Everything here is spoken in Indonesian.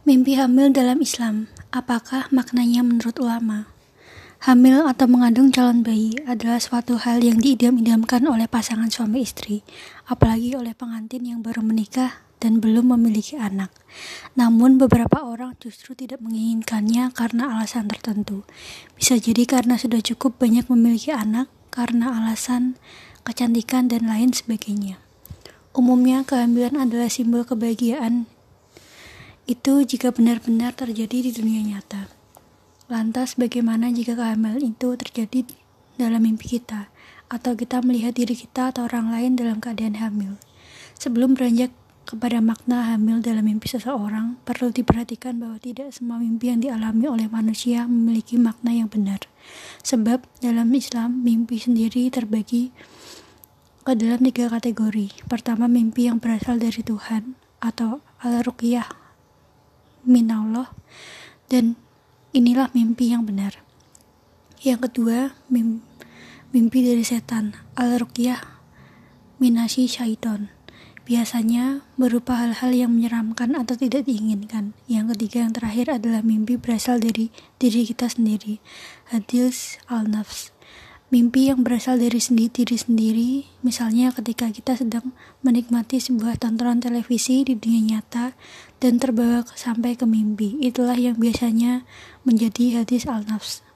Mimpi hamil dalam Islam, apakah maknanya menurut ulama? Hamil atau mengandung calon bayi adalah suatu hal yang diidam-idamkan oleh pasangan suami istri, apalagi oleh pengantin yang baru menikah dan belum memiliki anak. Namun beberapa orang justru tidak menginginkannya karena alasan tertentu. Bisa jadi karena sudah cukup banyak memiliki anak, karena alasan kecantikan dan lain sebagainya. Umumnya kehamilan adalah simbol kebahagiaan itu jika benar-benar terjadi di dunia nyata. Lantas bagaimana jika kehamilan itu terjadi dalam mimpi kita, atau kita melihat diri kita atau orang lain dalam keadaan hamil? Sebelum beranjak kepada makna hamil dalam mimpi seseorang, perlu diperhatikan bahwa tidak semua mimpi yang dialami oleh manusia memiliki makna yang benar. Sebab dalam Islam, mimpi sendiri terbagi ke dalam tiga kategori. Pertama, mimpi yang berasal dari Tuhan atau al-ruqyah minallah dan inilah mimpi yang benar. Yang kedua, mimpi dari setan, al-ruqyah minasi syaiton. Biasanya berupa hal-hal yang menyeramkan atau tidak diinginkan. Yang ketiga yang terakhir adalah mimpi berasal dari diri kita sendiri. Hadis al-nafs mimpi yang berasal dari sendiri diri sendiri, misalnya ketika kita sedang menikmati sebuah tontonan televisi di dunia nyata dan terbawa sampai ke mimpi. Itulah yang biasanya menjadi hadis al-nafs.